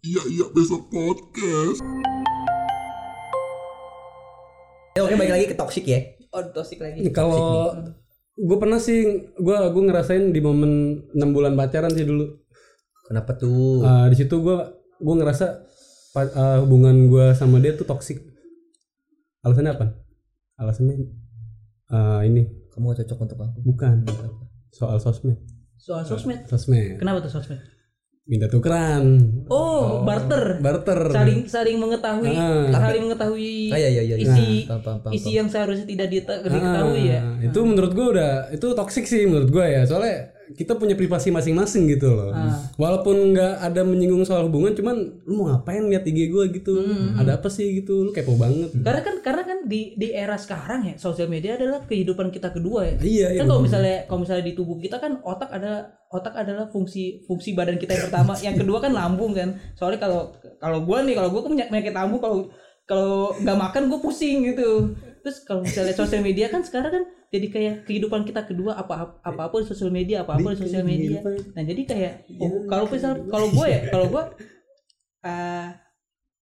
Iya iya besok podcast. Ya, oke balik lagi ke toxic ya. Oh, toxic lagi. Kalau gue pernah sih, gue gue ngerasain di momen enam bulan pacaran sih dulu. Kenapa tuh? Uh, di situ gue gue ngerasa uh, hubungan gue sama dia tuh toksik. Alasannya apa? Alasannya uh, ini Kamu gak cocok untuk aku. bukan soal sosmed. Soal sosmed. Sosmed. Kenapa tuh sosmed? Minta tukeran. Oh, barter. Barter. Saling saling mengetahui, Ah. saling mengetahui Ah, iya, iya, iya, iya. isi Paham, paham, paham, isi yang seharusnya tidak diketahui ya. Ah, Itu menurut gue udah itu toksik sih menurut gue ya. Soalnya kita punya privasi masing-masing gitu loh. Ah. Walaupun nggak ada menyinggung soal hubungan, cuman lu mau ngapain lihat IG gue gitu? Hmm. Ada apa sih gitu? Lu kepo banget. Karena kan karena kan di di era sekarang ya sosial media adalah kehidupan kita kedua ya. Iya, iya. Kan kalau misalnya kalau misalnya di tubuh kita kan otak ada otak adalah fungsi fungsi badan kita yang pertama, yang kedua kan lambung kan. Soalnya kalau kalau gua nih kalau gua kan penyakit lambung kalau kalau nggak makan gue pusing gitu. Terus kalau misalnya sosial media kan sekarang kan jadi kayak kehidupan kita kedua apa apa apa di sosial media apa apa di sosial media. Nah jadi kayak oh, kalau misal kalau gue ya kalau gue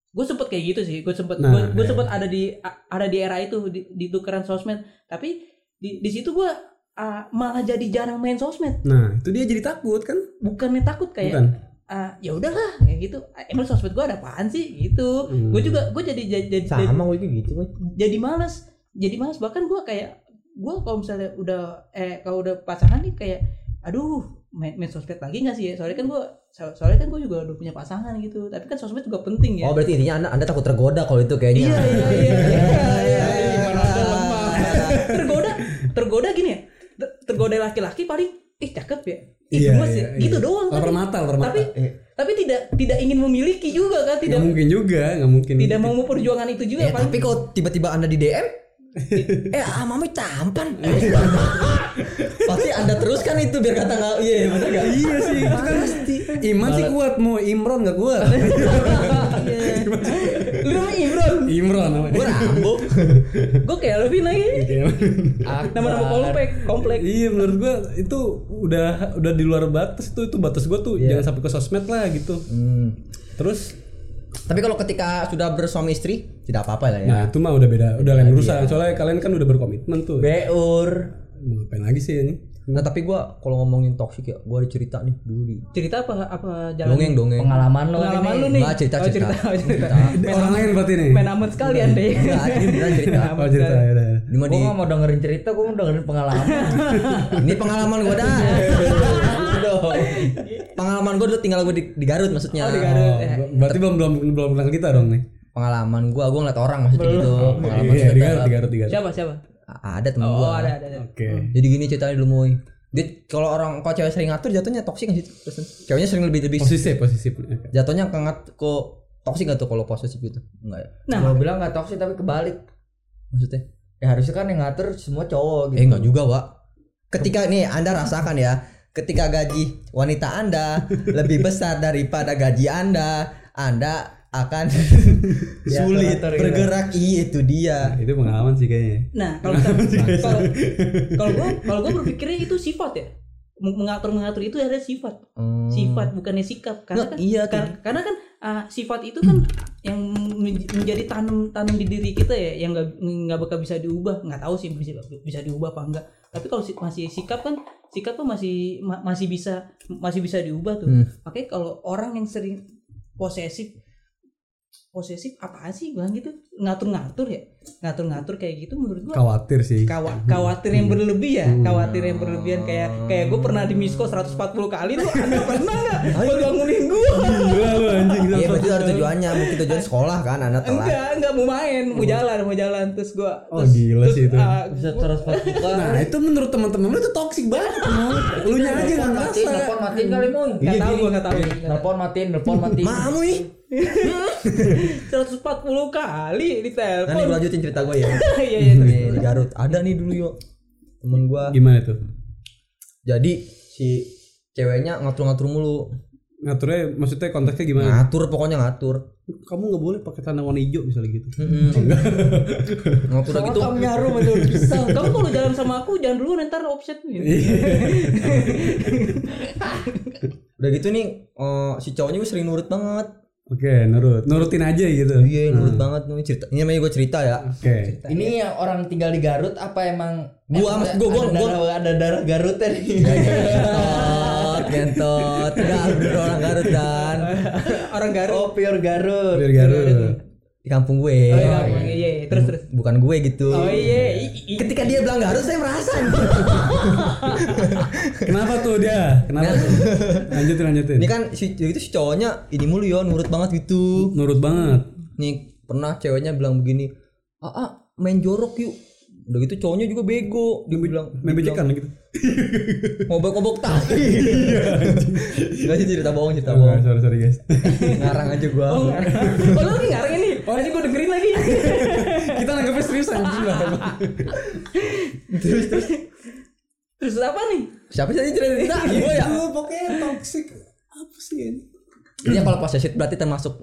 gue sempet kayak gitu sih gue sempet Nah, gue gue iya. sempet ada di ada di era itu di, di tukeran sosmed tapi di di situ gue ah, malah jadi jarang main sosmed Nah, itu dia jadi takut kan? bukannya takut kayak Bukan. Ah, ya udahlah kayak gitu Ah, emang sosmed gue ada apaan sih gitu Hmm. gue juga gue jadi jadi jadi, Sama gue juga gitu, jadi malas jadi malas bahkan gue kayak gue kalau misalnya udah eh kalau udah pasangan nih kayak aduh main, main sosmed lagi gak sih ya soalnya kan gue so- soalnya kan gue juga udah punya pasangan gitu tapi kan sosmed juga penting ya Oh, berarti intinya Anda Anda takut tergoda kalau itu kayaknya. Iya iya iya iya iya. Tergoda tergoda gini ya. ter- Tergoda laki-laki paling ih cakep ya. Ih Iya, gemes iya, ya. Gitu iya. doang kan. Lapar mata, lapar mata. Tapi tapi tidak tidak ingin memiliki juga kan, tidak mungkin juga, nggak mungkin. tidak mau memperjuangkan itu juga paling tapi kalau tiba-tiba Anda di DM eh ah mami tampan pasti anda teruskan itu biar kata nggak iya bener nggak Iya sih, itu kan pasti. Iman sih kuat, mau Imron nggak kuat. lu namanya Imron. Imron namanya. gue rambo Gue kayak Alvin lagi. Iya. Nama-nama komplek, komplek. Iya menurut gua itu udah udah di luar batas tuh itu batas gua tuh Iya. jangan sampai ke sosmed lah gitu. Hmm. Terus tapi kalau ketika sudah bersuami istri tidak apa-apa lah ya nah itu mah udah beda, udah lain urusan. Soalnya kalian kan udah berkomitmen tuh. beur Mau ngapain lagi sih ini? Nah tapi gue kalau ngomongin toksik ya gue ada cerita nih dulu di Cerita apa apa jalan dongeng dongeng pengalaman lo pengalaman ini. lu nih. Nggak, cerita, Oh, cerita. cerita. oh, cerita. Ini orang lain berarti nih. Main aman sekali Anda. ya. Nggak, ini beneran cerita Oh cerita ya mah Gue di mau dengerin cerita, gue mau dengerin pengalaman. ini pengalaman gue dah pengalaman gue dulu tinggal gue di, di Garut maksudnya Oh, di Garut. Oh, berarti belum belum belum pernah kita dong nih. pengalaman gue gue ngeliat orang maksudnya gitu pengalaman Iya, di cerita. Garut, di Garut, di Garut. Siapa siapa? A- ada temen Oh, gue ada ada. ada. Oke. jadi gini ceritanya dulu moy dia kalau orang kalau cewek sering ngatur jatuhnya toksik nggak sih Terus, ceweknya sering lebih lebih Posisi posisi. Oke. jatuhnya kengat kok toksik gak tuh kalau posesif gitu enggak ya Nah, Gue bilang gak toxic tapi kebalik. maksudnya Ya harusnya kan yang ngatur semua cowok eh gitu. enggak juga Wak ketika nih anda rasakan ya ketika gaji wanita anda lebih besar daripada gaji anda anda akan sulit atur-atur gitu. bergerak iya itu dia Itu pengalaman sih kayaknya. Nah, kalau kalau kalau gue kalau gue berpikirnya itu sifat ya. Mengatur mengatur itu ada sifat. Hmm. Sifat bukannya sikap. Karena Nggak, kan iya, kar- karena kan ah, sifat itu kan yang men- menjadi tanam tanam di diri kita ya yang nggak nggak bakal bisa diubah. Nggak tahu sih bisa bisa diubah apa enggak. Tapi kalau si- masih sikap kan sikap tuh masih ma- masih bisa masih bisa diubah tuh. Hmm. Makanya kalau orang yang sering posesif posesif apaan sih? Bilang gitu. Ngatur-ngatur ya ngatur-ngatur kayak gitu menurut gua Khawatir sih. Kawa, khawatir yang berlebih ya khawatir yang berlebihan kayak kayak gue pernah di misko 140 kali tuh anda pernah nggak bangunin gue Gila lu anjing. iya berarti ada tujuannya mungkin tujuan sekolah kan anda telat enggak enggak mau main mau jalan mau jalan terus gue Oh, gila sih itu. Bisa terus buka. Nah itu menurut teman-teman lu itu toksik banget. Lu nya aja nggak ngerasa. nelpon matiin kali mun. nggak tahu gue nggak tahu Nelpon matiin, nelpon matiin. mamu nih 140 kali di nanti gue telepon lanjutin cerita gue ya. Iya iya terus. nih di Garut. Ada nih dulu yuk temen gue Gimana tuh? jadi si ceweknya ngatur-ngatur mulu. Ngaturnya maksudnya konteksnya gimana? ngatur pokoknya ngatur. Kamu nggak boleh pakai celana warna hijau misalnya gitu. ngatur udah gitu kamu nyarum itu bisa kamu kalau jalan sama aku jangan dulu ntar offset gitu. udah gitu nih eh, si cowoknya gue sering nurut banget Oke, nurut. Nurutin aja gitu. Iya, nurut banget nih cerita. Ini namanya gue cerita ya. Oke. Ini yang orang tinggal di Garut apa emang Gua, emang mas- gua- gua- ada gua- darah, ada darah Garutnya nih. Gentot, gentot. Enggak bener orang Garut dan Orang Garut. Oh, pure Garut. Biar Garut. Di kampung gue. Oh iya, iya, iya, terus terus. Bukan gue gitu. Oh iya, i- i- Ketika dia bilang Garut saya merasa Kenapa tuh dia? Kenapa? tuh? Lanjutin lanjutin. Ini kan si itu si cowoknya ini mulu ya nurut banget gitu. Nurut banget. Nih pernah ceweknya bilang begini, "Ah, ah, main jorok yuk." Udah gitu cowoknya juga bego. Dia bilang Main becekan gitu. ngobok-ngobok tai. Enggak sih cerita bohong, cerita Oh, bohong. sorry sorry guys. Ngarang aja gua. Oh, oh lu lagi ngarang ini. Oh, ini gue dengerin lagi. Kita nanggapnya serius anjing lah. terus terus Terus apa nih? siapa sih yang cerita? Gua ya. Itu pokoknya toxic apa sih ini? Ini kalau posesif berarti termasuk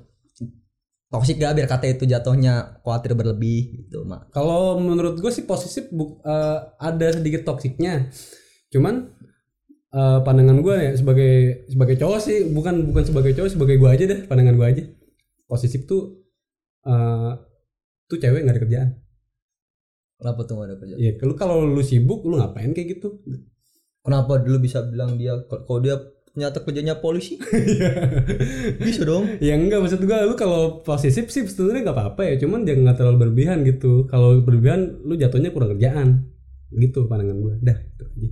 toksik gak biar kata itu jatuhnya khawatir berlebih gitu mak Kalau menurut gue sih posesif bu- eh, ada sedikit toksiknya. Cuman eh, pandangan gue ya sebagai sebagai cowok sih bukan bukan sebagai cowok sebagai gue aja deh pandangan gue aja. Posesif tuh eh tuh cewek nggak ada kerjaan. kenapa tuh gak ada kerja Ya kalau kalau lu sibuk lu ngapain kayak gitu? kenapa dulu bisa bilang dia kalau dia ternyata kerjanya polisi? Bisa dong. Ya enggak maksud gue lu kalau posesif sih sebenarnya nggak apa-apa ya cuman jangan nggak terlalu berlebihan gitu. Kalau berlebihan lu jatuhnya kurang kerjaan. Gitu pandangan gue dah itu aja.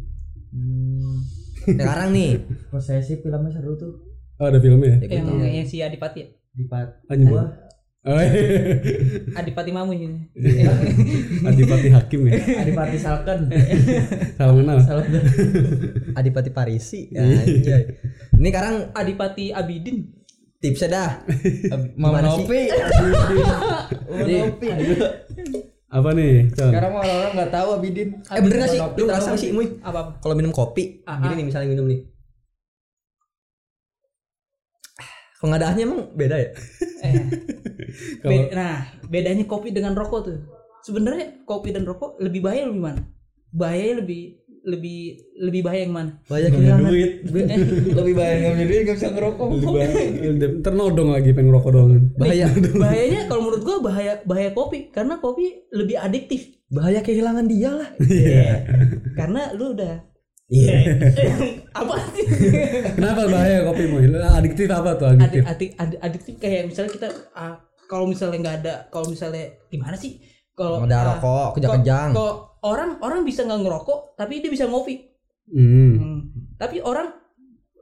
Hmm. sekarang nih. Posesif filmnya seru tuh. oh ada filmnya ya? Yang, yang si Adipati ya? Di Pat. anjing. Gua oh, Adipati Mamu ini. Adipati Hakim ya Adipati Salken. salam kenal Salah Adipati Parisi anjay ini sekarang Adipati Abidin. tipsnya dah Mama? Nopi. Nopi. apa nih Con? Sekarang orang-orang nggak tahu Abidin. eh bener gak sih lu ngerasa sih Muy Apa apa? kalau minum kopi gini nih misalnya minum nih pengadahnya emang beda ya Eh, be- nah, bedanya kopi dengan rokok tuh. Sebenarnya kopi dan rokok lebih bahaya lebih mana? Bahayanya lebih lebih lebih bahaya yang mana? punya kehilangan duit Lebih banyak nggak punya duit nggak bisa ngerokok. Lebih banyak. ntar nodong lagi pengen ngerokok doang bahaya Bahayanya kalau menurut gua bahaya bahaya kopi karena kopi lebih adiktif. bahaya kehilangan dia lah Karena lu udah iya apa sih? kenapa bahaya kopi mu adiktif apa tuh Adik, adiktif adik, adik, adiktif kayak misalnya kita ah, kalau misalnya nggak ada kalau misalnya gimana sih? Kalau ada ah, rokok kejang-kejang Kok orang orang bisa nggak ngerokok tapi dia bisa ngopi. hmm. Hmm. Tapi orang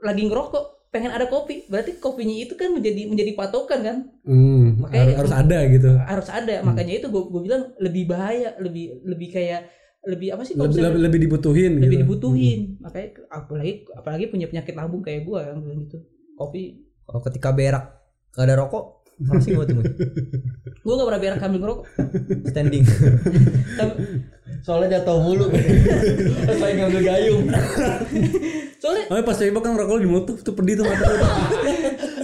lagi ngerokok pengen ada kopi, berarti kopinya itu kan menjadi menjadi patokan kan? Hmm. Makanya- harus, harus ada gitu Harus ada. Makanya itu gue bilang lebih bahaya, lebih lebih kayak lebih apa sih? lebih, lebih, lebih dibutuhin lebih gitu. dibutuhin. Makanya apalagi apalagi punya penyakit lambung kayak gue yang bilang gitu. Kopi, kalau ketika berak gak ada rokok masih mau tuh gue gak pernah berak sambil ngerokok. standing Tapi, Soalnya jatuh mulu. Lagi ngambil gayung. soalnya Oh, pas coba kan rokok lu di mulut tuh, pedih tuh mata lu.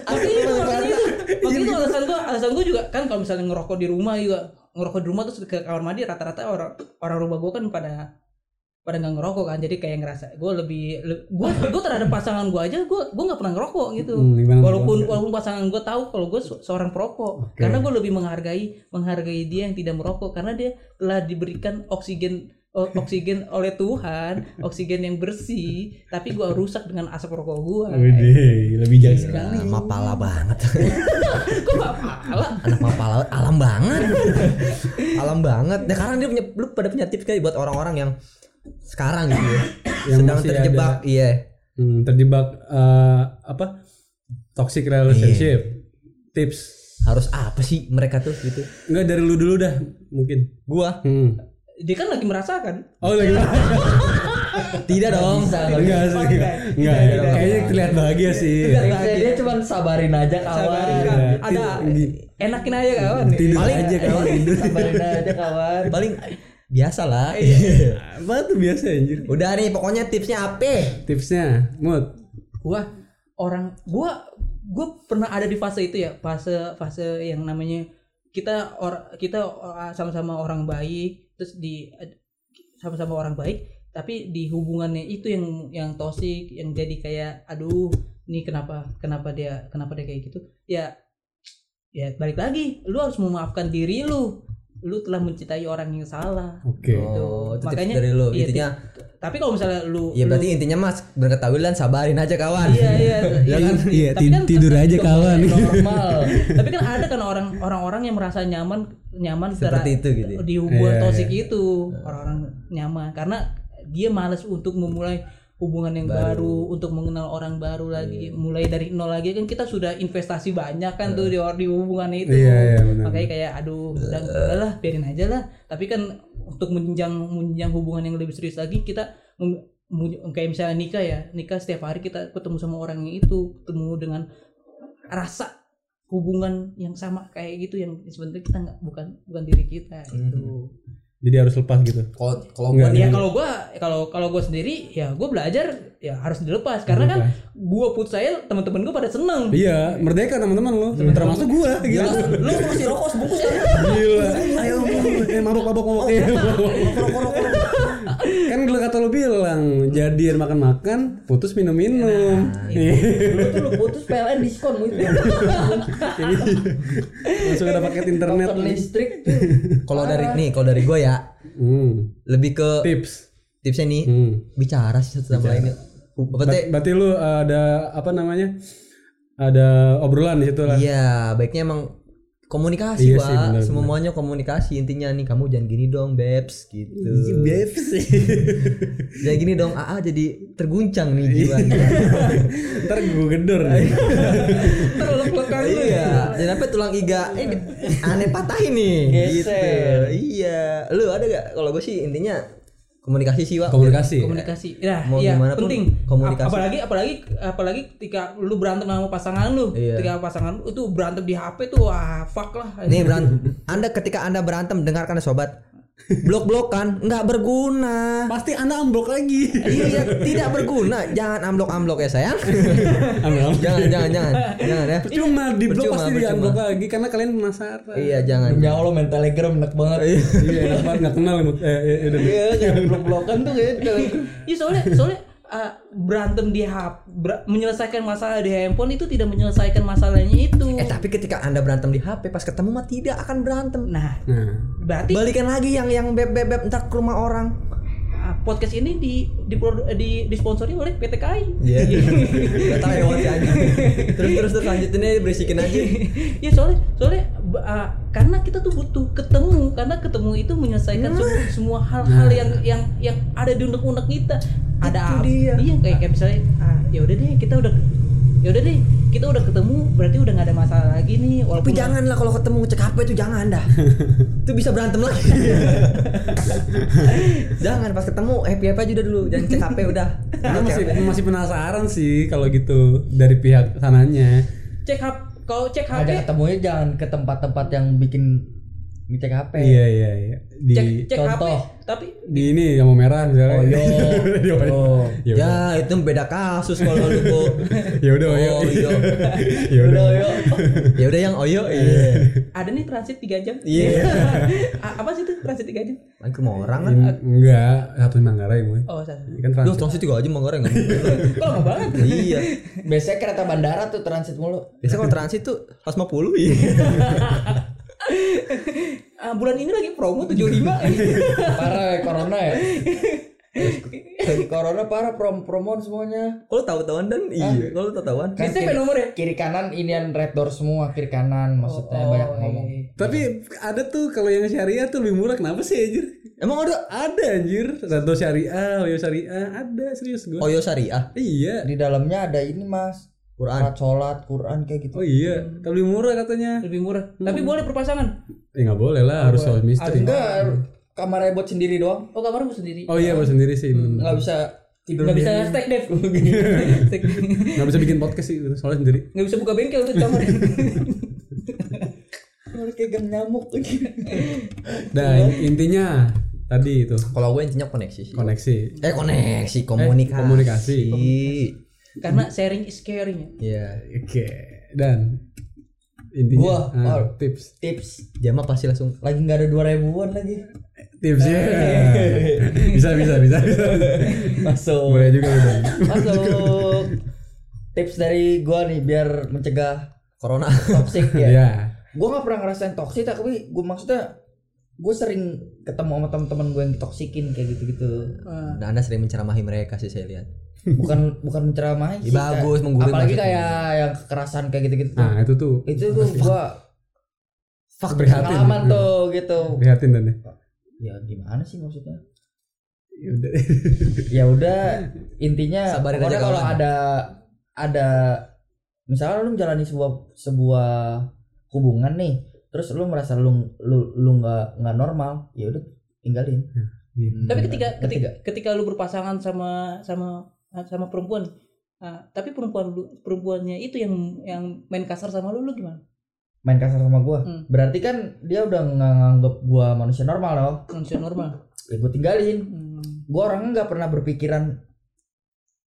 Makanya itu, makanya itu. Makanya itu alasan gua, alasan gua juga kan kalau misalnya ngerokok di rumah juga ngerokok di rumah terus ke kamar mandi rata-rata orang orang rumah gua kan pada pada nggak ngerokok kan. Jadi kayak ngerasa gua lebih le- gua gua terhadap pasangan gua aja gua gua nggak pernah ngerokok gitu. Hmm, walaupun walaupun pasangan gua tahu kalau gua se- seorang perokok. Oke. karena gua lebih menghargai menghargai dia yang tidak merokok. Karena dia telah diberikan oksigen oksigen oleh Tuhan oksigen yang bersih tapi gua rusak dengan asap rokok gua Widih, lebih jauh sekali. Nah, mapala banget kok gak pala anak mapala alam banget alam banget nah karena dia punya lu pada punya tips kali buat orang-orang yang sekarang gitu ya Yang sedang terjebak iya Hmm, terjebak eh, apa? Toxic relationship. Tips. harus apa sih mereka tuh gitu Enggak dari lu dulu dah, mungkin. gua Hmm. Dia kan lagi merasakan Oh, lagi. tidak dong Bisa Enggak sih. enggak. Kayaknya terlihat bahagia sih. Dia, cuma sabarin aja kawan. Iya. Ada enakin aja kawan Tidur Paling- aja kawan tidur. Sabarin aja kawan. paling biasa lah Apa tuh biasa anjir? udah nih pokoknya tipsnya apa Tipsnya, mood. gua orang gua gua pernah ada di fase itu ya fase fase yang namanya kita or kita sama-sama orang baik terus di sama-sama orang baik tapi di hubungannya itu yang yang toksik yang jadi kayak aduh ini kenapa kenapa dia kenapa dia kayak gitu? Ya ya balik lagi lu harus memaafkan diri lu. Lu telah mencintai orang yang salah. Oke. Oh, itu Makanya- dari lu. iya, Intinya tapi kalau misalnya lu ya lu- berarti intinya Mas berketahuan sabarin aja kawan. iya iya Ya kan? Iya, Tapi ti- tidur aja kawan. normal tapi kan ada kan orang orang-orang yang merasa nyaman nyaman Seperti secara- itu gitu ya? di hubungan Iya, toksik itu orang-orang nyaman karena dia malas untuk memulai hubungan yang baru. untuk mengenal orang baru lagi Iya. mulai dari nol lagi kan kita sudah investasi banyak kan tuh di, di hubungan itu Iya, iya, benar. makanya kayak aduh udah udahlah biarin aja lah tapi kan untuk menjenjang menjenjang hubungan yang lebih serius lagi kita kayak misalnya nikah ya nikah setiap hari kita ketemu sama orang yang itu ketemu dengan rasa hubungan yang sama kayak gitu yang sebenarnya kita nggak bukan bukan diri kita itu Jadi harus lepas gitu. Kalau kalau gua ya kalau gua kalau kalau gua sendiri ya gua belajar ya harus dilepas karena kan gua putus saya teman-teman gua pada seneng Iya, merdeka teman-teman lo. Termasuk gua gitu. lu masih rokok sebungkus kan? Gila. Ayo, eh mabok mabok mabok. Eh, kan lu kata lu bilang jadian makan-makan, putus minum-minum. Iya. dulu tuh lu putus PLN diskon gitu Langsung ada paket internet. Listrik Kalau dari nih, kalau dari gua ya Hmm. lebih ke Tips. tipsnya nih Hmm. bicara sih satu sama lainnya. Berarti Ber- Berarti lu ada apa namanya? Ada obrolan di situ lah. iya, baiknya emang komunikasi, Iya Pak. sih, benar, Semuanya komunikasi intinya nih kamu jangan gini dong, Babes gitu. Iya, Babes. jangan gini dong, AA jadi terguncang nih jiwanya. Ntar gue gedor nih. lu ya iya, jangan sampai tulang iga eh aneh patahin nih. Gitu. Iya. Lu ada gak kalau gue sih intinya komunikasi sih, Pak. Komunikasi. komunikasi ya Mau iya gimana pun penting komunikasi. Ap- apalagi apalagi apalagi ketika lu berantem sama pasangan lu Iya. ketika pasangan lu itu berantem di HP tuh wah fuck lah Nih berantem. Anda ketika Anda berantem dengarkan ya, sobat. Blok-blok kan nggak berguna. Pasti Anda ambruk lagi. iya, tidak berguna. Jangan amblok-amblok ya sayang. Jangan, jangan, jangan. Jangan ya. Percuma di blok Percuma, pasti di percuma. unblock lagi karena kalian penasaran. Iya, jangan. Demi Allah main telegram enak banget Iya, enak banget nggak kenal. Eh, eh, udah. Iya kayak blok-blokan tuh kayak telegram Iya soalnya soalnya uh, berantem di HP ber- menyelesaikan masalah di handphone itu tidak menyelesaikan masalahnya itu. Eh, tapi ketika Anda berantem di HP pas ketemu mah tidak akan berantem. Nah, Nah, berarti Balikan lagi yang yang beb beb beb ke rumah orang. uh, podcast ini di di di disponsori oleh PT KAI. Iya. Gak tahu ya wajah aja. Terus terus terus lanjutin aja berisikin aja. ya soalnya soalnya uh, karena kita tuh butuh ketemu karena ketemu itu menyelesaikan Nah. semua, semua hal-hal yang yang yang ada di unek-unek kita ada Itu apa dia. iya kayak kayak misalnya ah, ya udah deh kita udah ya udah deh kita udah ketemu berarti udah nggak ada masalah lagi nih Tapi walaupun janganlah kalau ketemu ngecek HP itu jangan dah. itu bisa berantem lagi. jangan pas ketemu happy happy aja udah dulu, jangan cek HP udah. Gue masih masih penasaran sih kalau gitu dari pihak sananya. cek HP kalau cek HP Ada ketemunya jangan ke tempat-tempat yang bikin ngecek HP Iya iya iya. Di cek cek HP contoh. Tapi di ini yang mau merah misalnya. Oh iya Di mana? Oh Ya udah. Ya itu beda kasus kalau lu kok. Ya udah. Oh, iya. Ya udah. ya udah yang oyo iya. ada nih transit 3 jam Iya. A- apa sih itu transit 3 jam Lagi ke orang kan. Enggak, satu Manggarai gue. oh salah Kan Duh, transit. transit juga aja Manggarai enggak. kok lama banget iya. Biasanya kereta bandara tuh transit mulu Biasanya kalau transit tuh 150 iya. Ah, bulan ini lagi promo 75 Parah ya corona ya Lagi corona parah prom promon semuanya Kalau tahu-tahuan dan iya, kalau tahu-tahuan. Kan Biasanya kiri, nomor ya? kiri kanan inian red door semua kiri kanan maksudnya Oh, banyak iya. ngomong Tapi ada tuh kalau yang syariah tuh lebih murah kenapa sih anjir? Emang ada Ada anjir, Rado syariah, Oyo syariah, ada serius gue. Oyo Syariah, Iya. di dalamnya ada ini mas Quran. sholat sholat Quran kayak gitu Oh iya, tapi lebih murah katanya. lebih murah tapi boleh perpasangan Eh nggak boleh lah, harus soal misteri. enggak kamarnya buat sendiri doang oh kamar gue sendiri Oh iya, buat sendiri sih. bener. nggak bisa tidur di bisa stack dev. Nggak bisa bikin podcast sih, soalnya sendiri. nggak bisa buka bengkel tuh kamar Kamar kayak gang nyamuk lagi Dan intinya tadi itu Kalau gue intinya koneksi sih. koneksi. Eh koneksi, komunikasi. komunikasi. karena sharing is caring ya Iya. Oke, dan intinya Gua, ah, oh. tips. Tips. Jama pasti langsung? Lagi nggak ada dua ribuan lagi. Tipsnya bisa bisa bisa bisa. Masuk. Boleh juga udah masuk. Tips dari gua nih biar mencegah corona. toxic ya. Ya gue nggak pernah ngerasain toksik tapi gue maksudnya gue sering ketemu sama teman-teman gue yang ditoksikin kayak gitu-gitu. Dan anda sering menceramahi mereka sih saya lihat. Bukan bukan menceramahi Ih, bagus, kayak- menggurui apalagi kayak yang kekerasan kayak gitu-gitu. Nah itu tuh. Itu tuh gue fuck Prihatin. pengalaman tuh gitu. Prihatin dan ya. ya gimana sih maksudnya? Ya udah. ya udah intinya Sabarin pokoknya aja kalau kawan. ada ada misalnya lu menjalani sebuah sebuah hubungan nih terus lu merasa lu lu lu nggak nggak normal ya udah tinggalin. Tapi ketika ketika ketika lu berpasangan sama sama sama perempuan, ah, tapi perempuan lu perempuannya itu yang yang main kasar sama lu, lu gimana? main kasar sama gua Hmm. berarti kan dia udah nganggep gua manusia normal loh Manusia normal. ya gua tinggalin Hmm. gua orangnya nggak pernah berpikiran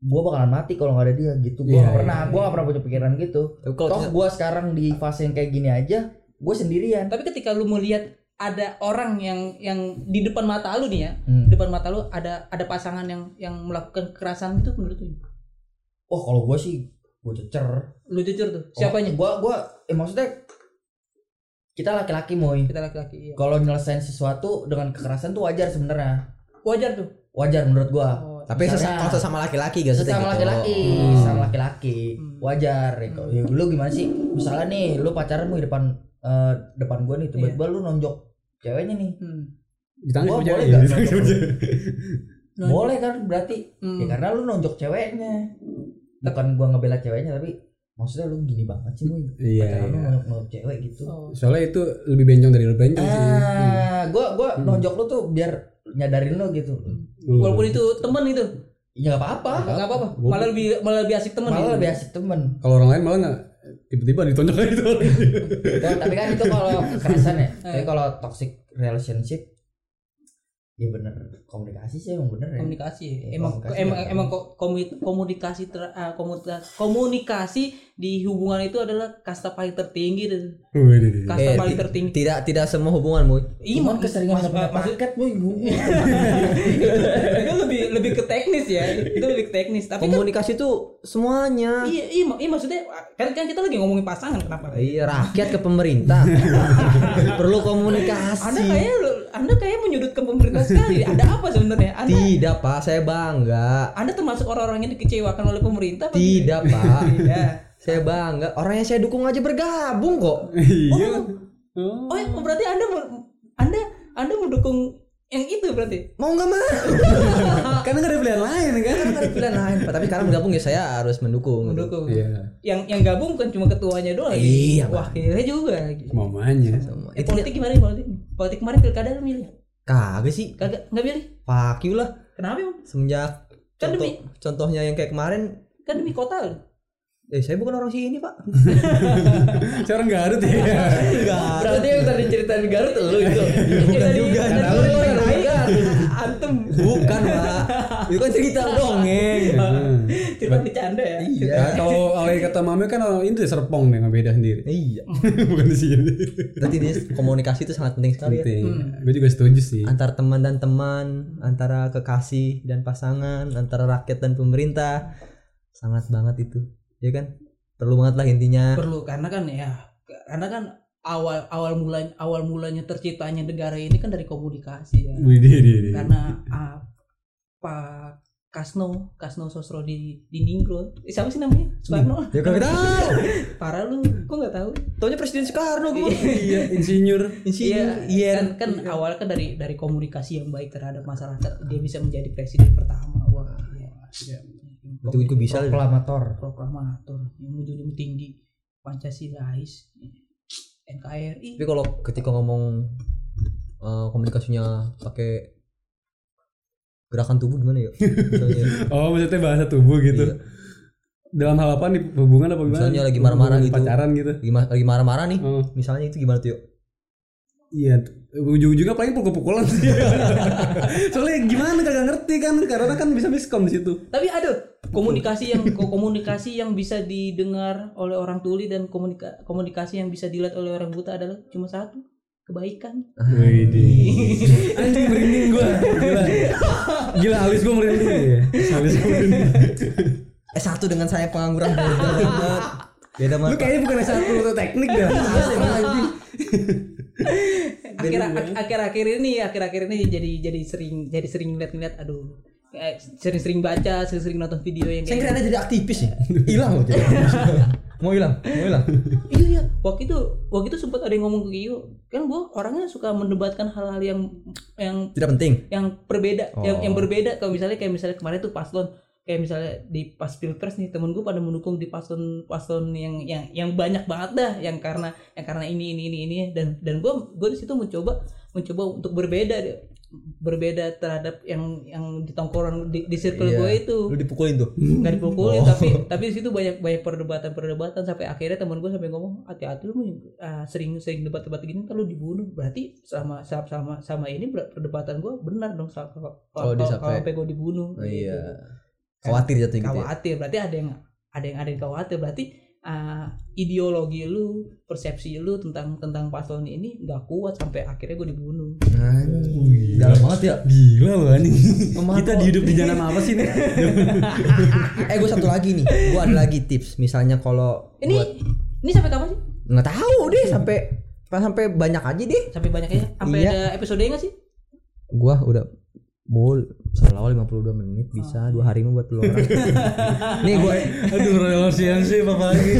gua bakalan mati kalau nggak ada dia gitu gua Iya, nggak iya, pernah gua nggak pernah punya pikiran gitu toh gua sekarang di fase yang kayak gini aja gua sendirian Tapi ketika lu melihat ada orang yang yang di depan mata lu nih ya, Hmm. di depan mata lu ada ada pasangan yang yang melakukan kekerasan itu menurut lu? oh kalau gua sih gua cecer Lu jujur tuh. Siapanya? Oh, gua gua eh maksudnya kita laki-laki moy Kita laki-laki. Iya. kalau nyelesain sesuatu dengan kekerasan tuh wajar sebenarnya Wajar tuh. wajar menurut gua Oh, tapi sesama, kalau sesama laki-laki gak sih sesama gitu? laki-laki Hmm. sesama laki-laki Hmm. wajar ya, kok. Ya, lu gimana sih misalnya nih lu pacaran mau di depan eh, depan gua nih tiba-tiba lu nonjok ceweknya nih hmm. Ditangis Gua boleh nonjok? Nonjok. boleh kan berarti Hmm. ya karena lu nonjok ceweknya bukan gua ngebela ceweknya tapi maksudnya lu gini banget sih lu Iya. pacaran lu iya. nonjok nonjok cewek gitu Oh. Soalnya itu lebih bencong dari lu bencong sih. ah gua gua Hmm. nonjok lu tuh biar nyadarin lu gitu Hmm. Walaupun itu temen itu, ya nggak apa-apa nggak apa-apa. Malah lebih malah lebih asik temen. malah gitu. lebih asik temen kalau orang lain malah nggak tiba-tiba ditonjok aja itu. Tapi kan itu kalau kekerasan ya. Tapi kalau toxic relationship ya bener komunikasi sih emang bener ya komunikasi Iya, emang komunikasi emang benar. emang komunikasi ter, ah, komunikasi komunikasi di hubungan itu adalah kasta paling tertinggi deh. kasta Eh, paling ti- tertinggi Tidak tidak semua hubungan Boy. Iya, Cuman mak- keseringan punya maksud- paket itu lebih lebih ke teknis ya itu lebih ke teknis tapi kan Komunikasi itu semuanya. iya, iya, iya maksudnya kan kan kita lagi ngomongin pasangan kenapa Iya rakyat ke pemerintah perlu komunikasi. anda kayak anda kayak menyudutkan pemerintah sekali ada apa sebenarnya anda Tidak pak, saya bangga. anda termasuk orang-orang yang dikecewakan oleh pemerintah Tidak pak, tidak saya bangga. Orang yang saya dukung aja bergabung kok. Iya. Oh. oh ya, berarti anda mau- anda anda mendukung yang itu berarti Mau nggak mau? Karena nggak ada pilihan lain kan. Kan ada pilihan lain pak. Tapi karena bergabung ya saya harus mendukung. gitu. mendukung Iya. yang yang gabung kan cuma ketuanya doang Iya, wakilnya juga Mamanya. Semua. eh, Itu politik gimana nih politik politik kemarin pilkada lu milih kagak sih. kagak nggak milih Fuck you lah. kenapa emang Semenjak Kan contoh, demi- contohnya yang kayak kemarin. kan demi kota lu Eh saya bukan orang sini pak. Seorang Garut ya. berarti yang tadi ceritain Garut lu itu bukan juga tahu lu orang Garut. antem Bukan pak. Itu kan cerita dongeng. cerita bercanda ya Iya. Nah, kalau alay kata mame kan orang itu Serpong nih nggak beda sendiri. Iya. Bukan di sini. Berarti dia komunikasi itu sangat penting sekali ya. Penting. Gue juga setuju sih. Antar teman dan teman, antara kekasih dan pasangan, antara rakyat dan pemerintah. Sangat banget itu. Ya kan? Perlu banget lah intinya. perlu karena kan ya karena kan awal awal mulanya awal mulanya terciptanya negara ini kan dari komunikasi ya dia, dia. karena ah, Pak Kasno Kasno Sosro di di Ningro eh, siapa sih namanya Soekarno Ya kagak tahu. parah lu kok nggak tahu Taunya Presiden Soekarno gue. Iya, insinyur. Iya, Iya. kan, kan awalnya kan dari dari komunikasi yang baik terhadap masyarakat dia bisa menjadi presiden pertama. Wah, iya. Itu gue bisa. lah. proklamator proklamator yang menjunjung tinggi Pancasilais, NKRI. Tapi kalau ketika ngomong eh, komunikasinya pakai gerakan tubuh gimana ya? Misalnya, Oh, maksudnya bahasa tubuh gitu. Iya. Dalam hal apa nih hubungan apa gimana? Misalnya lagi marah-marah gitu. Pacaran gitu. lagi marah-marah nih. Oh, Misalnya itu gimana tuh? yuk? iya. Ujung-ujungnya paling pukul-pukulan sih. Soalnya gimana kagak ngerti kan karena kan bisa miskom di situ. Tapi ada komunikasi yang ko- komunikasi yang bisa didengar oleh orang tuli dan komunika, komunikasi yang bisa dilihat oleh orang buta adalah cuma satu kebaikan. Wih, anjing merinding gua. Gila. Gila alis gua merinding ya. Alis gua merinding. Eh satu dengan saya pengangguran beda. Beda Lu kayaknya bukan S1 atau teknik dah. Asli anjing. akhir akhir akhir ini akhir akhir ini jadi jadi sering jadi sering lihat lihat aduh eh, sering sering baca sering sering nonton video yang Saya kayak kira anda jadi aktivis ya. Hilang loh jadi. mau hilang, mau hilang. iya iya waktu itu waktu itu sempat ada yang ngomong ke Gio kan gue orangnya suka mendebatkan hal-hal yang yang Tidak penting. yang berbeda Oh. yang yang berbeda kalau misalnya kayak misalnya kemarin tuh paslon kayak misalnya di pas pilpres nih temen gue pada mendukung di paslon paslon yang yang yang banyak banget dah yang karena yang karena ini ini ini ini dan dan gue gue di situ mencoba mencoba untuk berbeda berbeda terhadap yang yang di tongkrongan di, di circle Iya. gue itu Lu dipukulin tuh. nggak dipukulin Oh. tapi tapi di situ banyak banyak perdebatan perdebatan sampai akhirnya teman gue sampai ngomong hati-hati lu ah, sering sering debat-debat gini kalau dibunuh berarti sama sama sama, sama ini perdebatan gue benar dong kalau kalau Oh, kalau- kalau sampai- gue dibunuh Oh, iya. Khawatir jatuh gitu. ya. khawatir berarti ada yang ada yang ada yang khawatir berarti ah, ideologi lu persepsi lu tentang tentang paslon ini nggak kuat sampai akhirnya gue dibunuh Anjing. Dalam banget ya. Gila anjing. Memang Kita kok- di hidup di jalan apa sih nih? Eh gue satu lagi nih. Gue ada lagi tips. Misalnya kalau ini buat ini sampai kapan sih nggak tahu deh sampai sampai banyak aja deh. sampai banyak ya sampai Iya. ada episode nggak sih Gua udah mau selawal 52 menit bisa dua hari mau buat lu orang. nih gua Aduh relasiansi apa lagi?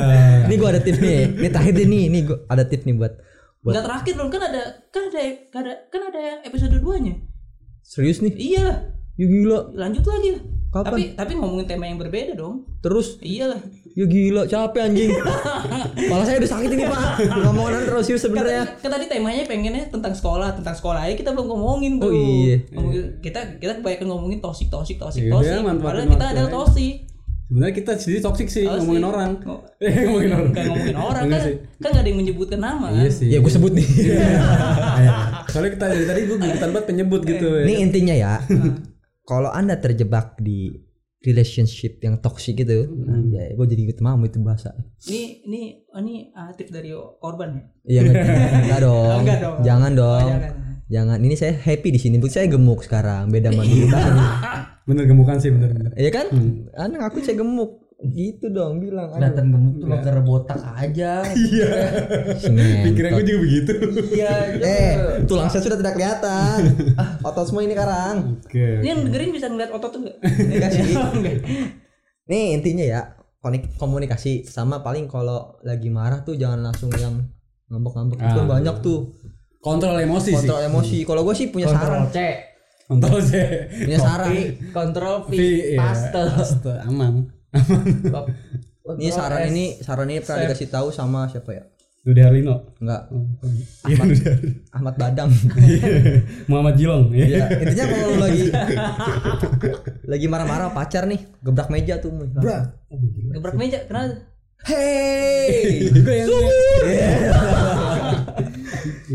nih gua ada tips nih. Nih terakhir deh nih, nih gua ada tips nih buat buat Nggak terakhir dong kan ada kan ada kan ada kan ada episode 2 nya serius nih. Iya lah Ya gila. lanjut lagi lah. Kapan? Tapi tapi ngomongin tema yang berbeda dong. Terus Iya lah. Ya gila capek anjing. Kepala saya udah sakit ini, Pak. Ngomongan terus Kan, sebenarnya. kan tadi temanya pengennya tentang sekolah, tentang sekolah aja kita belum ngomongin tuh. Oh, iya. Ngomongin- kita kita kebanyakan ngomongin tosik tosik tosik Yaudah, tosik. manfaatin Padahal kita adalah tosik. Sebenarnya kita sendiri toksik sih Toksik. ngomongin orang. Ngo- Eh ngomongin orang. Ngomongin orang Enggak kan. sih. Kan nggak ada yang menyebutkan nama kan. Iya sih. Ya gua sebut nih. Iya. Soalnya kita dari tadi gue gebutan banget penyebut gitu. ya. Ini intinya ya. Kalau Anda terjebak di relationship yang toxic gitu, ya gue jadi ikut mau itu bahasa. Ini ini oh, ini ah, tips dari korban ya. Iya enggak, enggak dong. Enggak dong. Jangan Oh, dong. jangan. Jangan. Ini saya happy di sini. Saya gemuk sekarang. Beda sama dulu kan. Bener gemukan sih bener-bener. Iya kan? Anda ngaku saya gemuk. Gitu dong bilang. Aduh. Kelihatan gemuk tuh bakar botak aja. Singentot. Pikiran gue juga begitu. Iya. Eh, tulang saya sudah tidak kelihatan. Otot semua ini karang. Oke. Ini yang dengerin bisa ngeliat otot tuh enggak? Enggak sih. Enggak. Nih intinya ya komunikasi sama paling kalau lagi marah tuh jangan langsung yang ngambek-ngambek itu kan Ah. banyak tuh Kontrol emosi sih. kontrol emosi. Kalau gue sih punya saran, Kontrol C. Kontrol sih. punya saran. V, Kontrol V, V, iya. paste. Paste, aman. Ini saran ini saran ini pernah dikasih tahu sama siapa ya? Dude Harlino. Enggak, Iya, Dude Harlino. Ahmad Badang. Muhammad Jilong. ya, intinya kalau lu lagi lagi marah-marah pacar nih, gebrak meja tuh. Bra. Gebrak meja kenapa? Hey. Juga yang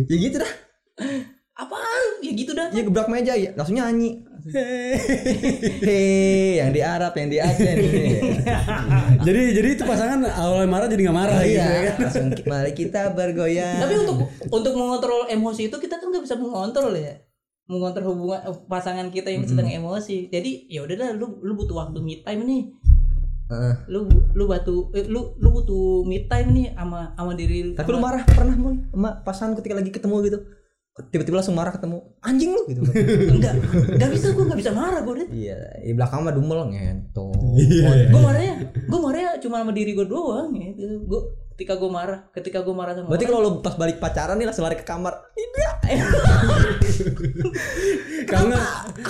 ya gitu dah. Apaan? Ya gitu dah. Ya gebrak meja ya, langsung nyanyi. Hei, yang di Arab, yang di Aceh jadi jadi itu pasangan awalnya marah jadi nggak marah gitu ya iya, kan. langsung mari kita bergoyang. Tapi untuk untuk mengontrol emosi itu kita kan nggak bisa mengontrol ya. Mengontrol hubungan eh, pasangan kita yang sedang emosi. Jadi ya udahlah lu lu butuh waktu me time nih. Heeh. Lu lu butuh eh, lu lu butuh me time nih sama sama diri tapi lu sama- marah pernah mau sama pasangan ketika lagi ketemu gitu. Tiba-tiba langsung marah ketemu. Anjing lu gitu. enggak enggak bisa gua nggak bisa marah gua Dit. iya, di belakang mah dumel ngentot. Gua marahnya gua marahnya cuma sama diri gua doang gitu. Gua ketika gua marah, ketika gua marah sama Berarti kalau lu pas balik pacaran nih langsung lari ke kamar. Iya. Kalau nggak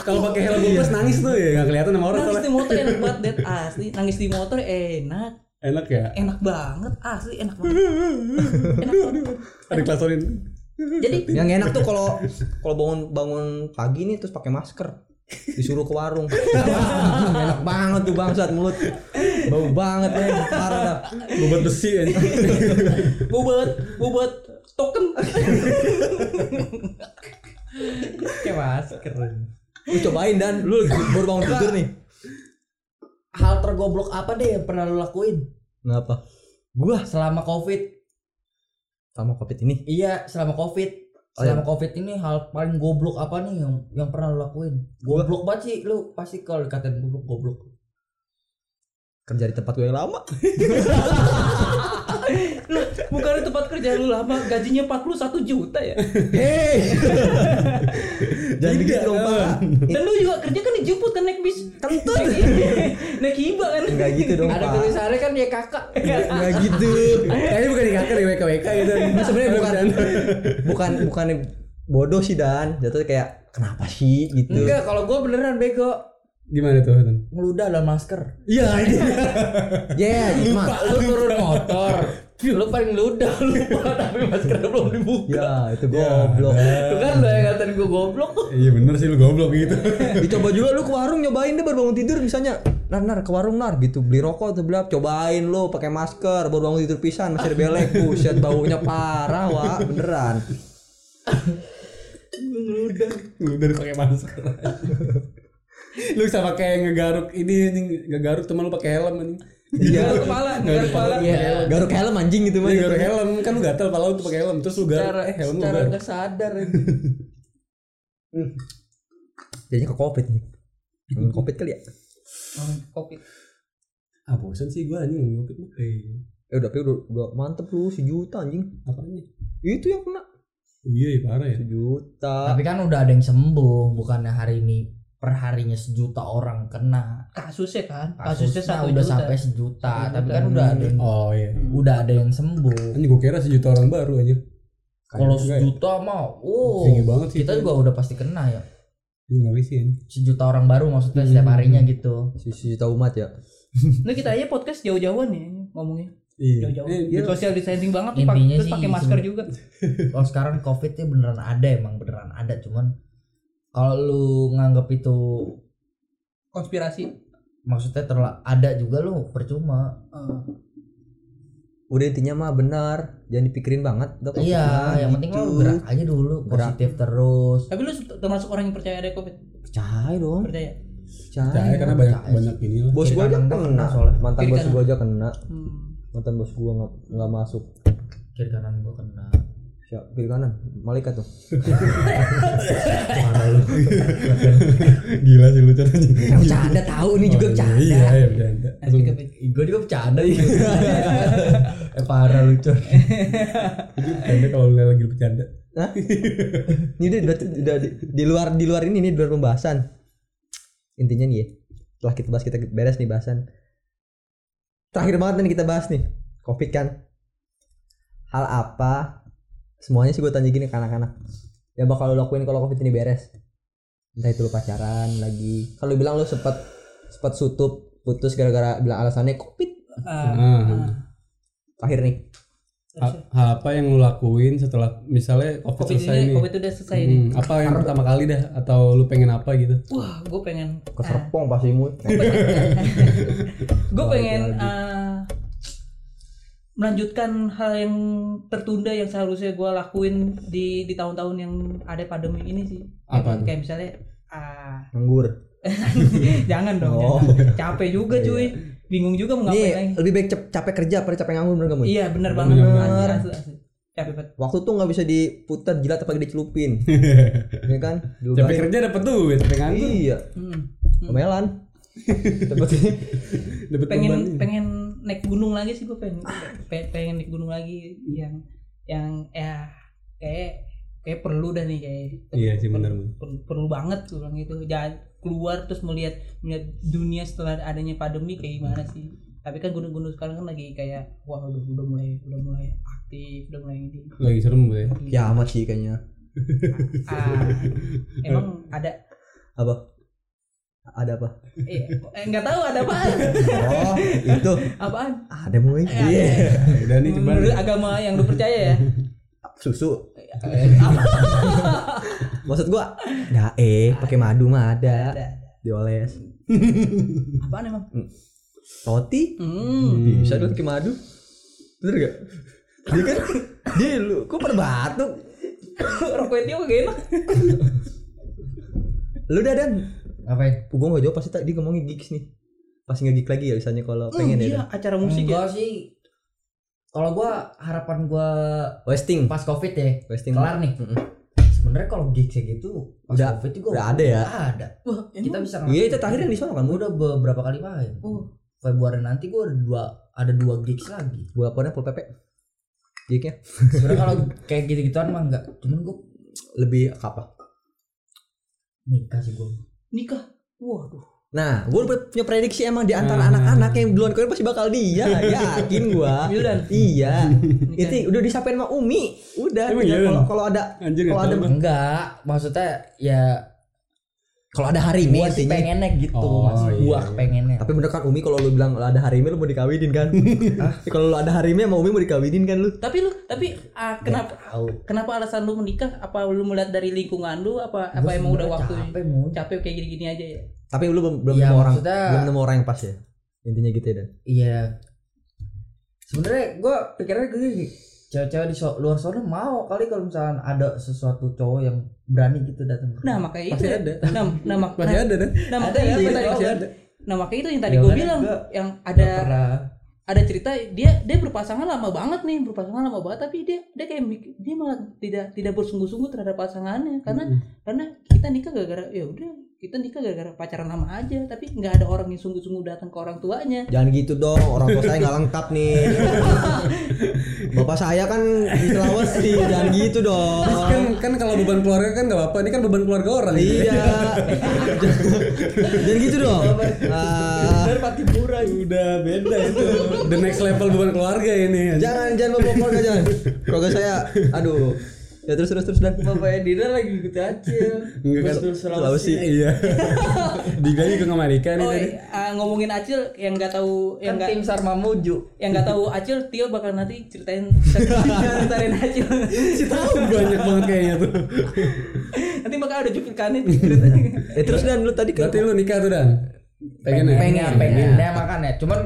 kalau pakai helm plus nangis tuh ya nggak kelihatan sama orang nangis di motor enak banget Dit. asli. Nangis di motor enak. Enak ya. Enak banget asli enak banget. Enak banget. Ada klasonin. Jadi Yang enak tuh kalau kalau bangun bangun pagi nih terus pakai masker. Disuruh ke warung. enak banget tuh bangsat mulut. Bau banget ya. Parah dah. Bobot besi aja. bobot bobot token Kayak masker. Lu cobain dan lu baru bangun tidur nih. Hal tergoblok apa deh yang pernah lu lakuin Ngapa? Gua selama covid? Sama covid ini. Iya, selama covid. Oh, iya. Selama covid ini hal paling goblok apa nih yang yang pernah lu lakuin? Goblok banget sih lu pasti kalau dikatain goblok goblok. Kerja di tempat gue yang lama. Lah, bukan tempat kerja lu lama, gajinya 41 juta ya. Hei. Jangan Tidak, begitu dong, Pak. Dan lu juga kerja kan dijemput kan naik bis. Kentut. naik hiba kan. Enggak gitu dong, Ada Pak. tulisannya kan dia kakak. Enggak gitu. Kayaknya bukan di kakak di WK WK gitu. Sebenarnya bukan bukan bukan bodoh sih Dan. Jatuh kayak kenapa sih gitu. Enggak, kalau gua beneran bego. Gimana tuh? Tan? Ngeludah dalam masker. Iya, ini. Ya, Lupa, lu turun motor. lu paling ludah lupa tapi maskernya belum dibuka. Ya, itu goblok. Itu kan lo yang ngatain gua goblok. Iya bener sih lu goblok gitu. Dicoba juga lu ke warung nyobain deh baru bangun tidur misalnya. Nar, nar ke warung nar gitu beli rokok tuh belap cobain lu pakai masker baru bangun tidur pisan masih belek buset baunya parah wah beneran Lu udah pakai masker. Lu sama kayak ngegaruk ini anjing, ngegaruk teman lu pakai helm anjing. Iya, kepala, nggak kepala. Iya. garuk helm anjing gitu mah Iya, garuk helm kan lu gatel pala lu tuh pakai helm terus lu garuk Cara eh helm lu cara garuk. nggak sadar. jadinya ke covid nih Ngomongin covid kali ya Kopi. Ah bosan sih gua anjing ngomong covid mah. Eh, eh udah tapi udah, udah mantep lu sejuta anjing apanya? itu yang kena Iya, iya parah ya. sejuta Tapi kan udah ada yang sembuh, bukannya hari ini per harinya sejuta orang kena. Kasusnya kan, kasusnya Kasusnya satu udah juta. sampai sejuta, Satu tapi juta. kan udah ada yang, Oh iya. udah ada yang sembuh. Anjing gua kira sejuta orang baru anjir. Kalau ya. sejuta mah, oh, Tinggi banget sih kita juga udah pasti kena ya. Ini ngeri sih. Sejuta orang baru maksudnya setiap harinya gitu. sejuta umat ya Nah kita aja podcast jauh-jauhan ya ngomongnya. Iya. Jauh-jauh. Eh, Social distancing banget tuh, Intinya terus pakai masker juga. Kalau sekarang covidnya beneran ada emang beneran ada, cuman kalau lu nganggap itu Konspirasi. maksudnya terla ada juga lu percuma. Eh, udah intinya mah benar jangan dipikirin banget udah covid Iya, yang penting gitu. lu gerak aja dulu, Gerak. positif terus. Tapi lu termasuk orang yang percaya ada covid? percaya dong Percaya? percaya, Percaya karena banyak percaya banyak ini lah. bos gua aja kena kena soalnya. mantan Kiri bos kanan. gua aja kena Hmm. mantan bos gua nggak nggak masuk Kiri kanan gua kena. Siap kiri kanan malaikat tuh Gila sih lu anjing. bercanda tahu ini juga Oh, bercanda Iya, iya bercanda. Gue juga bercanda ya. eh parah lu itu bercanda kalau lu lagi bercanda. Hah? ini udah, udah di, di luar di luar ini nih di luar pembahasan intinya nih ya setelah kita bahas kita beres nih bahasan terakhir banget nih kita bahas nih covid kan hal apa semuanya sih gue tanya gini ke anak-anak yang bakal lo lakuin kalau covid ini beres entah itu lo pacaran lagi kalau bilang lo sempat sempat sutup putus gara-gara bilang alasannya covid Ah, Ah. ah. terakhir nih Hal, hal apa yang lu lakuin setelah misalnya covid, Covid selesai ini, nih? covid udah selesai nih. Hmm, apa yang pertama kali dah atau lu pengen apa gitu? Wah, gue pengen, ke Serpong pasti mu gue pengen melanjutkan hal yang tertunda yang seharusnya gue lakuin di di tahun-tahun yang ada pandemi ini sih. Apa tuh? Kayak misalnya, ah, nganggur jangan dong, Oh. jangan. capek juga cuy, bingung juga mau ngapain lagi. nih lebih baik cap- capek kerja pada capek nganggur bener gak Mun? Iya bener Bener, banget, bener. asli, capek banget. waktu tuh nggak bisa diputar jilat apalagi dicelupin ya kan Dulu Capek kerja dapat duit, capek nganggur. iya Hmm. melan dapat Dapat pengen pengen naik gunung lagi sih gue pengen pe- pengen naik gunung lagi yang yang ya kayak kayak perlu dah nih kayak Iya sih, perlu, bener. perlu, perlu banget gue bilang gitu. Jangan keluar terus melihat melihat dunia setelah adanya pandemi kayak gimana sih. Tapi kan gunung-gunung sekarang kan lagi kayak wah udah udah mulai udah mulai aktif udah mulai ini. Lagi serem gue. ya? Amat sih kayaknya. Ah, emang ada apa ada apa? Eh eh, nggak tahu ada apa. Oh itu. Apaan? Ada mu iya Ya Udah nih coba. menurut agama yang lu percaya ya? Susu. Maksud gua nggak eh pakai madu mah ada. Ada dioles. Apaan emang? Roti? Hmm. bisa dong pakai madu? Bener gak dia kan? Dia lu kok pada batuk rokok itu gak enak. Lu dah dan Ngapain? gua nggak jawab pasti tadi ngomongin gigs nih pasti nggak gig lagi ya misalnya kalau pengen ya iya acara musik ya Enggak sih. Kalau gua harapan gua wasting pas covid ya wasting kelar nih. Mm-mm. Sebenarnya kalau gigs kayak gitu pas Udah- covid juga udah ada ya? Ada. wah Kita bisa iya itu terakhir yang di sana kan Gua udah beberapa kali main. oh Februari nanti gua ada dua ada dua gigs lagi. gua apa full pp Jiknya sebenarnya kalau kayak gitu-gituan mah enggak cuman gue lebih apa? nikah sih gue Nikah. Waduh. Nah, gue punya prediksi emang di antara Ah. anak-anak yang duluan kawin pasti bakal dia. Yakin gua. Wildan. Iya. Itu udah disampaikan sama Umi. Udah. Iya, Kalau kalau ada Kalau ada- enggak maksudnya ya kalau ada hari ini intinya. pengennya gitu Oh, mas gua iya. pengennya Tapi bener kan Umi kalau lu bilang ada hari ini lu mau dikawinin kan? kalau lu ada hari ini sama Umi mau dikawinin kan lu? Tapi lu tapi ah, kenapa kenapa alasan lu menikah? Apa lu melihat dari lingkungan lu apa apa Gua emang udah waktunya? capek mau Capek kayak gini-gini aja ya. Tapi lu belum belum Iya, nemu orang maksudnya- belum nemu orang yang pas ya. Intinya gitu ya dan. iya sebenarnya gua pikirnya gini cewek-cewek di so- luar sana mau kali kalau misalnya ada sesuatu cowok yang berani gitu datang ke Nah, makanya itu. ada. Nah, nah, Masih nah, ada dah. nah, Ada, makanya itu iya, tadi masih gua- Nah, makanya itu yang tadi Ya, gue bilang yang ada ada cerita dia dia berpasangan lama banget nih berpasangan lama banget tapi dia dia kayak dia malah tidak tidak bersungguh-sungguh terhadap pasangannya karena karena kita nikah gara-gara ya udah kita nikah gara-gara pacaran lama aja tapi nggak ada orang yang sungguh-sungguh datang ke orang tuanya Jangan gitu dong, orang tua saya nggak lengkap nih. Bapak saya kan di Sulawesi, jangan gitu dong. kan kan kalau beban keluarga kan nggak apa-apa ini kan beban keluarga orang Iya. jangan gitu dong. Ah, Bener Pak Timura udah beda itu the next level beban keluarga ini jangan jangan bawa keluarga jangan. Keluarga saya, aduh. Ya terus terus terus dan. Bapaknya Dina lagi ikut acil Enggak kan Sulawesi. iya. Digali ke Amerika nih oh tadi. ah, ngomongin acil yang nggak tahu yang Kan nggak tim Sar Mamuju yang nggak tahu acil Tio bakal nanti ceritain ceritain acil. Si tahu banyak banget kayaknya tuh. Nanti bakal ada cuplikannya ceritanya Eh terus dan lu tadi kan berarti lu nikah tuh dan? Pengen ya? Pengen pengen. Dia makan ya Cuman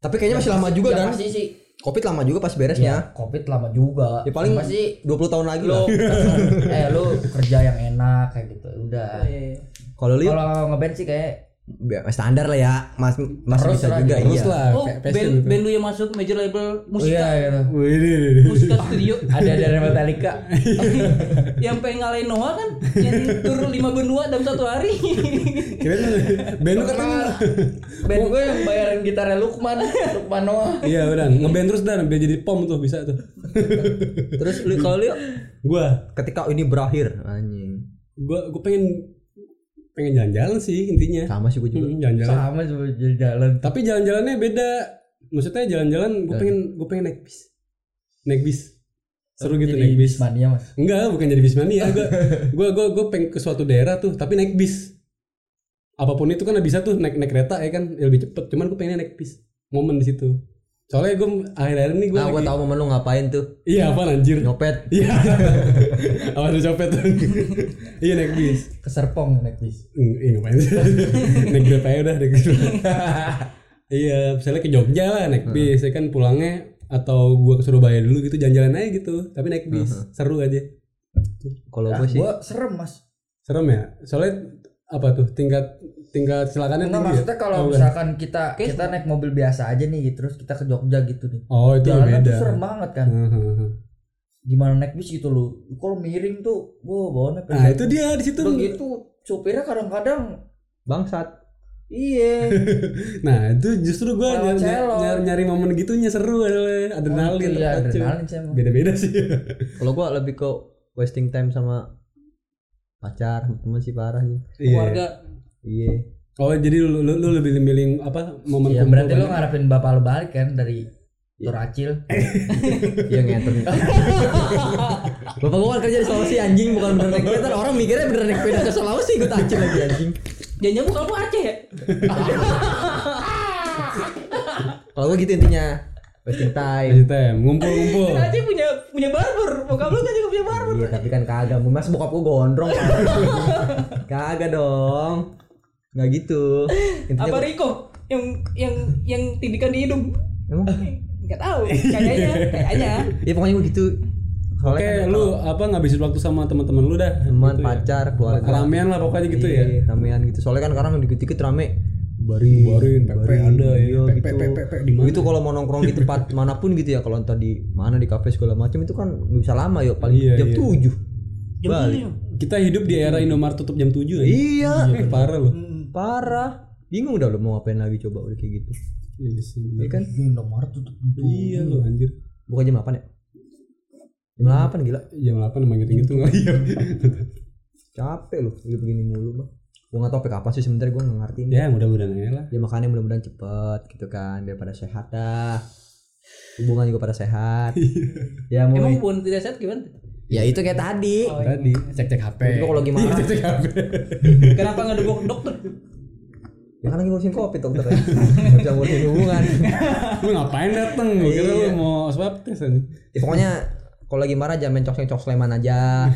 tapi kayaknya masih lama juga ya dan. pasti sih Covid lama juga pas Ya beresnya. covid lama juga Ya paling Pasti 20 tahun lagi lah. Eh lu kerja yang enak kayak gitu Udah Kalau lu Kalau ngeband sih kayak ya, standar lah ya. Mas masih Terus bisa lah, juga terus iya. lah oh band gitu. band lu yang masuk major label Oh musika iya ini. musika studio. Ada dari Metallica. Yang pengen ngalahin Noah kan? Yang tur lima benua dalam satu hari. Lu- band lu katanya Band gue yang bayarin gitarnya Lukman Lukman Noah. Iya udah ngeband terus dan biar jadi pom tuh bisa tuh. Terus lu kalau lu? Gua. Ketika ini berakhir anjing. gua gua pengen pengen jalan-jalan sih intinya. Sama sih gue juga. Hmm, jalan-jalan. Sama coba jadi jalan. Tapi jalan-jalannya beda. Maksudnya jalan-jalan gue pengen gue pengen naik bis. Naik bis. Seru gitu Jadi naik bis. Mania mas? Enggak bukan jadi bis mania gue gue gue gue pengen ke suatu daerah tuh tapi naik bis. Apa pun itu kan bisa tuh naik naik kereta ya kan? Ya lebih cepet. Cuman gue pengen naik bis. Momen di situ soalnya gue akhir-akhir ini gue Nah, gue lagi tahu momen lu ngapain tuh. iya apa anjir? Nyopet. iya. Apa tuh copet tuh iya naik bis. Ke Serpong naik bis. Hmm, Iya ngapain sih? Naik grab aja udah naik grab. Iya misalnya ke Jogja lah naik bis. Ya kan pulangnya Atau gua ke Surabaya dulu gitu jalan-jalan aja gitu. Tapi naik bis seru aja. Kalau Nah, gue sih gue serem mas. Serem ya? Soalnya apa tuh tingkat tingkat kecelakannya Enggak tinggi ya? maksudnya kalau Oh, misalkan kita kita naik mobil biasa aja nih terus kita ke Jogja gitu nih. Oh itu Jalannya beda tuh serem banget kan. Hmm, hmm, hmm. Gimana naik bis gitu loh. Kalau miring tuh, wah bawaannya Nah itu dia di situ gitu supirnya kadang-kadang bangsat. iya Nah itu justru gua nyari, nyari, nyari momen gitunya seru adalah adrenalin iya terpacu. adrenalin. Beda-beda sih Kalau gue lebih ke wasting time sama pacar, temen sih parah sih. Iya. keluarga Iya. Oh jadi lu, lu, lu lebih milih apa momen Iya kumpul berarti lo banyak? ngarepin bapak lo balik kan dari Tur Acil. Iya ngeter. Bapak gue kan kerja di Sulawesi anjing bukan bener naik sepeda. Orang mikirnya bener naik sepeda ke Sulawesi gue tacil lagi anjing. jangan bukan kamu Aceh ya Kalau gue gitu intinya wasting time. Kasih tem, ngumpul-ngumpul. Kan Aceh punya punya barber bokap lu kan juga punya barber Iya tapi kan kagak. Mas bokap gue gondrong. kagak dong. Nggak gitu. Intinya apa gua- Riko yang yang yang tindikan di hidung Emang? nggak tahu kayaknya kayaknya Ya pokoknya gue gitu. Oke, kan lu apa ngabisin waktu sama teman-teman lu dah? teman Gitu ya. pacar keluarga Ramean lah pokoknya gitu ya. Iya, ramean gitu soalnya kan sekarang dikit-dikit rame bari Bubarin, pepe ada ya, iya, pepe, gitu. pepe, pepe, di mana? Begitu kalau mau nongkrong di tempat mana pun gitu ya kalau entah di mana di kafe segala macam itu kan nggak bisa lama yuk paling Iya, jam iya. 7 jam Balik. tujuh. Kita hidup di era Indomaret tutup jam 7 ya. iya Iya, parah loh. parah bingung dah lo mau ngapain lagi coba udah kayak gitu Iya sih. Iya kan Indomaret tutup. Iya lu anjir. Bukan jam 8 ya? Jam 8 gila. Jam 8 emang gitu-gitu nggak iya. Capek lu begini mulu bang. Gue gak tau kapan sih sebenarnya gue gak ngerti nih. ya mudah-mudahan aja lah. Ya makanya mudah-mudahan cepet gitu kan biar pada sehat dah. Hubungan juga pada sehat. ya mau Emang pun tidak sehat gimana? ya itu kayak tadi. Oh, Tadi cek-cek HP. Itu kalau lagi marah. Iya, cek-cek HP. Kenapa nggak dukung dokter? Ya kan lagi ngurusin covid dokter ya. Gak bisa ngurusin hubungan. Lu ngapain dateng? Gua kira lu mau swab test aja. Ya, pokoknya kalau lagi marah jangan main cok cok sleman aja.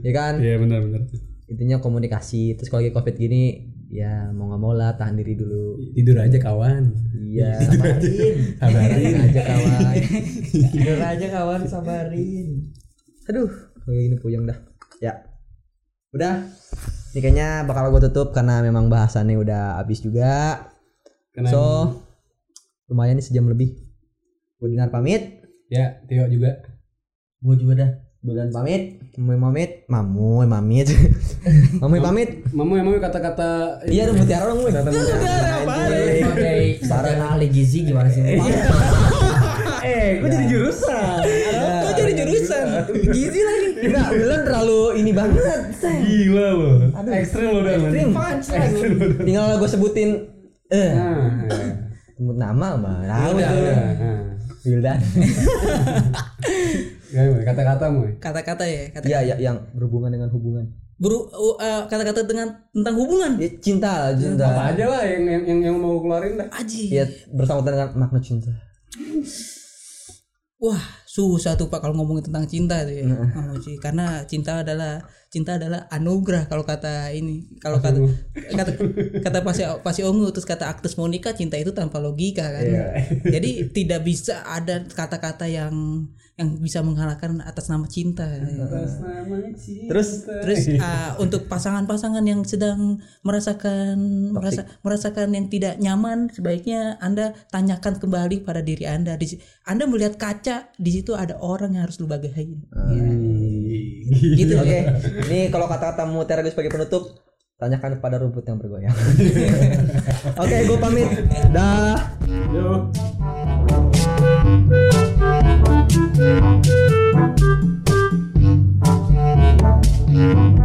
ya kan? Iya benar benar. Intinya komunikasi. Terus kalau lagi covid gini ya mau nggak mau lah tahan diri dulu. Tidur aja kawan. Iya. Sabarin. Sabarin aja kawan. Tidur aja kawan sabarin. Aduh, kayak gini puyeng dah. Ya. Udah. Ini kayaknya bakal gue tutup karena memang bahasannya udah habis juga. Karena So, lumayan nih sejam lebih. Gue dengar pamit. ya Tio juga. Gue juga dah. Bulan pamit. Mamu pamit. Mamu pamit. Mamu pamit. Mamu emang kata-kata Iya, udah mutiara dong gue. Sebagai sarjana ahli gizi gimana sih? Eh, gue jadi jurusan. Kok jadi jurusan? Gizi lagi. Enggak, Bulan terlalu ini banget. gila lo. Ekstrim lo udah. Ekstrim. Tinggal gue sebutin eh Nah, sebut nama mah. Udah, tuh. Nah. Wildan. Gimana, Kata-kata mu. Kata-kata ya, kata Iya, ya, yang berhubungan dengan hubungan. Buru uh, uh, kata-kata dengan tentang hubungan. Ya, cinta lah, cinta. Apa aja lah yang yang yang, yang mau keluarin dah. Aji. Ya, bersangkutan dengan makna cinta. Wah, susah tuh Pak kalau ngomongin tentang cinta tuh ya. Oh, Ci. Karena cinta adalah cinta adalah anugerah kalau kata ini. Kalau kata kata kata pasti pasti Ongu terus kata Agnes Monica cinta itu tanpa logika kan. Jadi tidak bisa ada kata-kata yang yang bisa mengalahkan atas nama cinta. Terus Terus ah, untuk pasangan-pasangan yang sedang merasakan merasa merasakan yang tidak nyaman, sebaiknya Anda tanyakan kembali pada diri Anda. Di, anda melihat kaca, di situ ada orang yang harus lu bagain. Gitu. Oke, ini kalau kata-kata gue sebagai penutup, tanyakan pada rumput yang bergoyang. Oke, gue pamit. Dah. Yo. Thank you.